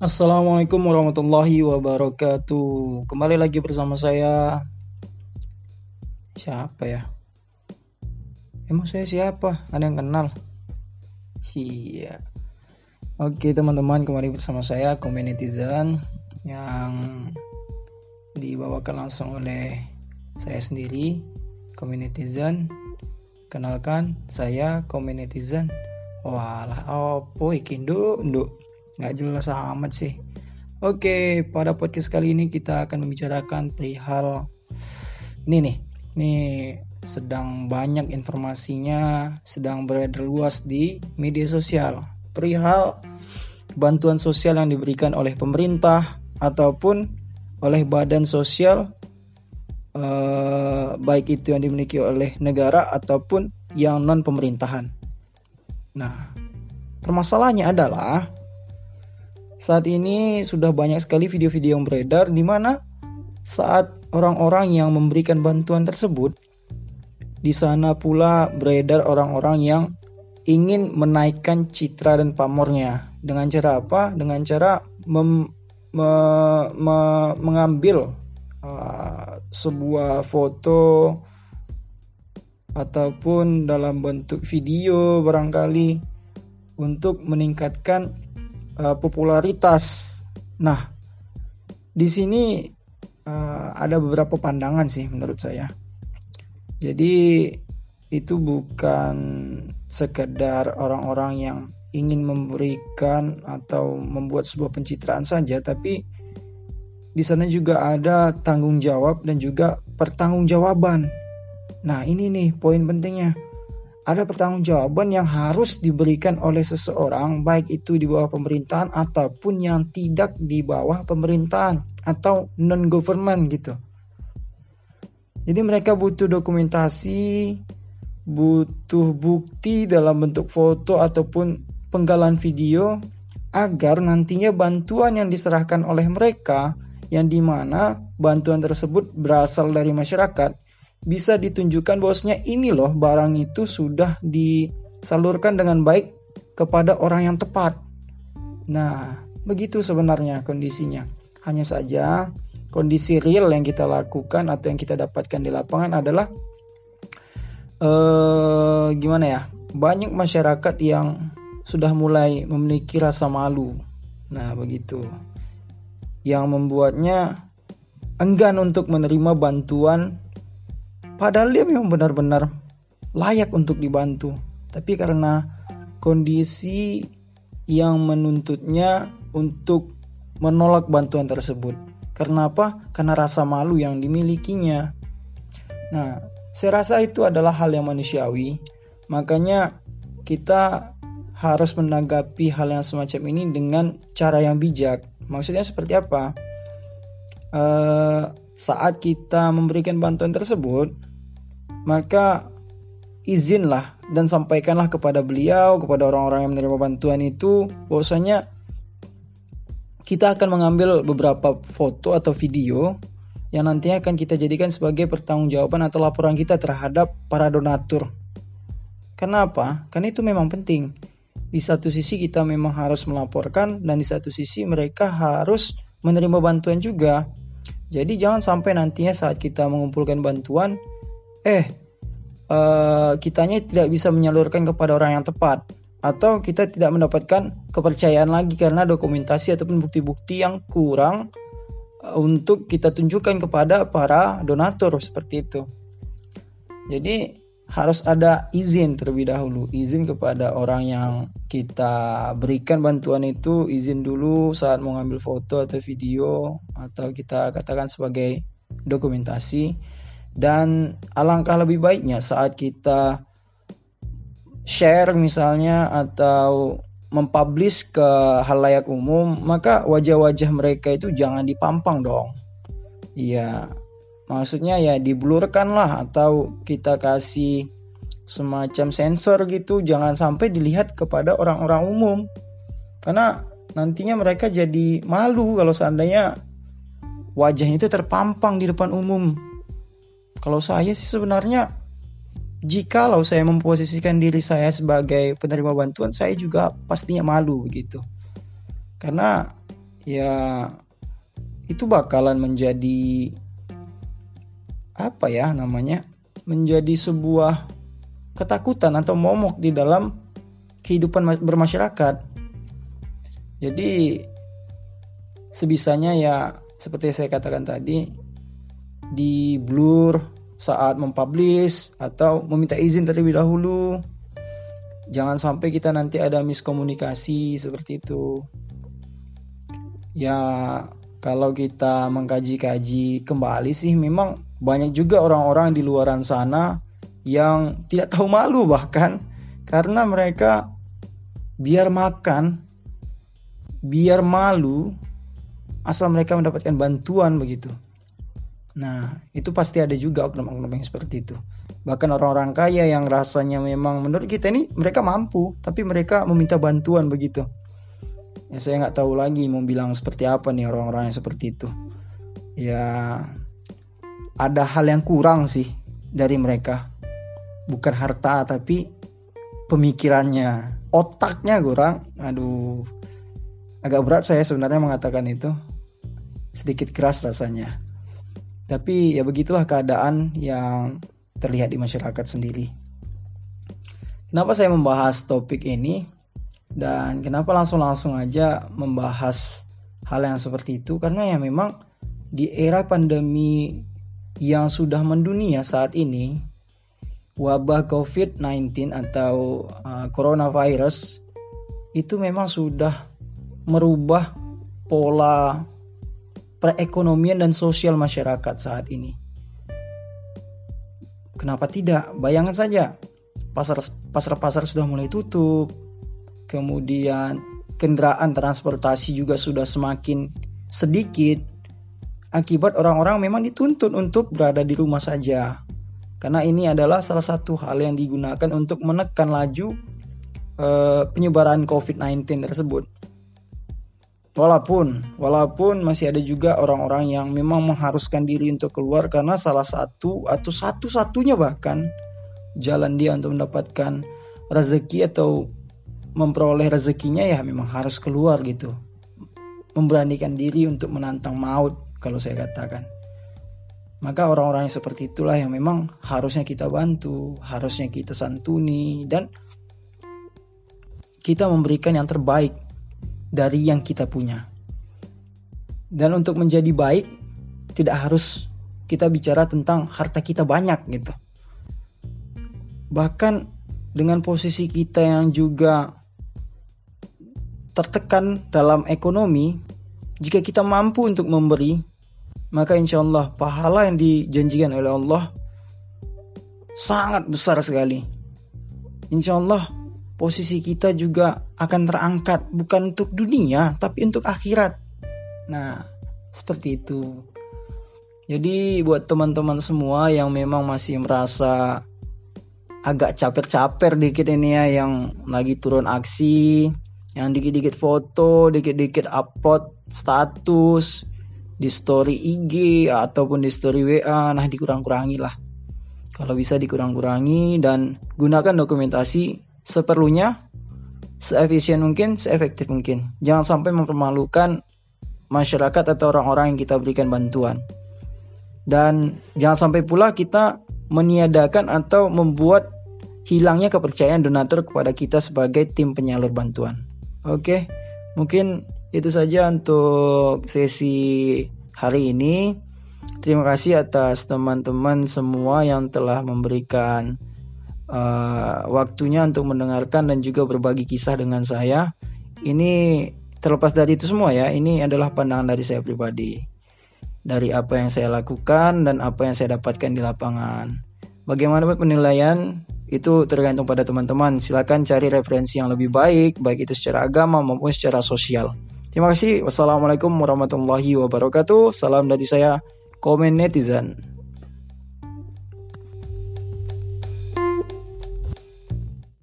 Assalamualaikum warahmatullahi wabarakatuh. Kembali lagi bersama saya. Siapa ya? Emang saya siapa? Ada yang kenal? Iya. Oke teman-teman kembali bersama saya Communitizen yang dibawakan langsung oleh saya sendiri Communitizen. Kenalkan saya Communitizen. Walah, opo iki nduk nduk nggak jelas amat sih. Oke, pada podcast kali ini kita akan membicarakan perihal ini nih. Ini sedang banyak informasinya, sedang beredar luas di media sosial. Perihal bantuan sosial yang diberikan oleh pemerintah ataupun oleh badan sosial eh, baik itu yang dimiliki oleh negara ataupun yang non pemerintahan. Nah, permasalahannya adalah saat ini sudah banyak sekali video-video yang beredar di mana saat orang-orang yang memberikan bantuan tersebut di sana pula beredar orang-orang yang ingin menaikkan citra dan pamornya dengan cara apa? Dengan cara mem, me, me, mengambil uh, sebuah foto ataupun dalam bentuk video barangkali untuk meningkatkan uh, popularitas. Nah, di sini uh, ada beberapa pandangan sih menurut saya. Jadi itu bukan sekedar orang-orang yang ingin memberikan atau membuat sebuah pencitraan saja, tapi di sana juga ada tanggung jawab dan juga pertanggungjawaban. Nah, ini nih poin pentingnya ada pertanggungjawaban yang harus diberikan oleh seseorang baik itu di bawah pemerintahan ataupun yang tidak di bawah pemerintahan atau non government gitu. Jadi mereka butuh dokumentasi, butuh bukti dalam bentuk foto ataupun penggalan video agar nantinya bantuan yang diserahkan oleh mereka yang di mana bantuan tersebut berasal dari masyarakat bisa ditunjukkan bahwasanya ini loh barang itu sudah disalurkan dengan baik kepada orang yang tepat. Nah, begitu sebenarnya kondisinya. Hanya saja kondisi real yang kita lakukan atau yang kita dapatkan di lapangan adalah eh gimana ya? Banyak masyarakat yang sudah mulai memiliki rasa malu. Nah, begitu. Yang membuatnya enggan untuk menerima bantuan Padahal dia memang benar-benar layak untuk dibantu. Tapi karena kondisi yang menuntutnya untuk menolak bantuan tersebut. Karena apa? Karena rasa malu yang dimilikinya. Nah, saya rasa itu adalah hal yang manusiawi. Makanya kita harus menanggapi hal yang semacam ini dengan cara yang bijak. Maksudnya seperti apa? Uh, saat kita memberikan bantuan tersebut, maka izinlah dan sampaikanlah kepada beliau, kepada orang-orang yang menerima bantuan itu, bahwasanya kita akan mengambil beberapa foto atau video yang nantinya akan kita jadikan sebagai pertanggungjawaban atau laporan kita terhadap para donatur. Kenapa? Karena itu memang penting. Di satu sisi kita memang harus melaporkan dan di satu sisi mereka harus menerima bantuan juga. Jadi jangan sampai nantinya saat kita mengumpulkan bantuan eh uh, kitanya tidak bisa menyalurkan kepada orang yang tepat. Atau kita tidak mendapatkan kepercayaan lagi karena dokumentasi ataupun bukti-bukti yang kurang uh, untuk kita tunjukkan kepada para donatur seperti itu. Jadi harus ada izin terlebih dahulu, izin kepada orang yang kita berikan bantuan itu, izin dulu saat mau ngambil foto atau video atau kita katakan sebagai dokumentasi dan alangkah lebih baiknya saat kita share misalnya atau mempublish ke halayak umum maka wajah-wajah mereka itu jangan dipampang dong. Iya. Maksudnya ya diblurkan lah atau kita kasih semacam sensor gitu jangan sampai dilihat kepada orang-orang umum. Karena nantinya mereka jadi malu kalau seandainya wajahnya itu terpampang di depan umum kalau saya sih sebenarnya jikalau saya memposisikan diri saya sebagai penerima bantuan, saya juga pastinya malu gitu. Karena ya itu bakalan menjadi apa ya namanya menjadi sebuah ketakutan atau momok di dalam kehidupan bermasyarakat. Jadi sebisanya ya seperti saya katakan tadi di blur saat mempublish atau meminta izin terlebih dahulu. Jangan sampai kita nanti ada miskomunikasi seperti itu. Ya, kalau kita mengkaji-kaji kembali sih memang banyak juga orang-orang di luaran sana yang tidak tahu malu bahkan karena mereka biar makan, biar malu asal mereka mendapatkan bantuan begitu. Nah, itu pasti ada juga oknum-oknum yang seperti itu. Bahkan orang-orang kaya yang rasanya memang menurut kita ini mereka mampu, tapi mereka meminta bantuan begitu. Ya saya nggak tahu lagi mau bilang seperti apa nih orang-orang yang seperti itu. Ya ada hal yang kurang sih dari mereka. Bukan harta tapi pemikirannya, otaknya kurang. Aduh, agak berat saya sebenarnya mengatakan itu. Sedikit keras rasanya. Tapi ya begitulah keadaan yang terlihat di masyarakat sendiri. Kenapa saya membahas topik ini dan kenapa langsung-langsung aja membahas hal yang seperti itu? Karena ya memang di era pandemi yang sudah mendunia saat ini, wabah COVID-19 atau uh, coronavirus itu memang sudah merubah pola perekonomian dan sosial masyarakat saat ini. Kenapa tidak? Bayangkan saja, pasar pasar-pasar sudah mulai tutup. Kemudian kendaraan transportasi juga sudah semakin sedikit. Akibat orang-orang memang dituntut untuk berada di rumah saja. Karena ini adalah salah satu hal yang digunakan untuk menekan laju uh, penyebaran COVID-19 tersebut. Walaupun, walaupun masih ada juga orang-orang yang memang mengharuskan diri untuk keluar karena salah satu atau satu-satunya bahkan jalan dia untuk mendapatkan rezeki atau memperoleh rezekinya ya memang harus keluar gitu. Memberanikan diri untuk menantang maut kalau saya katakan. Maka orang-orang yang seperti itulah yang memang harusnya kita bantu, harusnya kita santuni dan kita memberikan yang terbaik dari yang kita punya. Dan untuk menjadi baik tidak harus kita bicara tentang harta kita banyak gitu. Bahkan dengan posisi kita yang juga tertekan dalam ekonomi, jika kita mampu untuk memberi, maka insya Allah pahala yang dijanjikan oleh Allah sangat besar sekali. Insya Allah posisi kita juga akan terangkat bukan untuk dunia tapi untuk akhirat. Nah, seperti itu. Jadi buat teman-teman semua yang memang masih merasa agak caper-caper dikit ini ya yang lagi turun aksi, yang dikit-dikit foto, dikit-dikit upload status di story IG ataupun di story WA, nah dikurang-kurangi lah. Kalau bisa dikurang-kurangi dan gunakan dokumentasi seperlunya, seefisien mungkin, seefektif mungkin. Jangan sampai mempermalukan masyarakat atau orang-orang yang kita berikan bantuan. Dan jangan sampai pula kita meniadakan atau membuat hilangnya kepercayaan donatur kepada kita sebagai tim penyalur bantuan. Oke, mungkin itu saja untuk sesi hari ini. Terima kasih atas teman-teman semua yang telah memberikan uh, waktunya untuk mendengarkan dan juga berbagi kisah dengan saya. Ini terlepas dari itu semua ya, ini adalah pandangan dari saya pribadi. Dari apa yang saya lakukan dan apa yang saya dapatkan di lapangan. Bagaimana penilaian itu tergantung pada teman-teman. Silakan cari referensi yang lebih baik, baik itu secara agama maupun secara sosial. Terima kasih. Wassalamualaikum warahmatullahi wabarakatuh. Salam dari saya, Komen Netizen.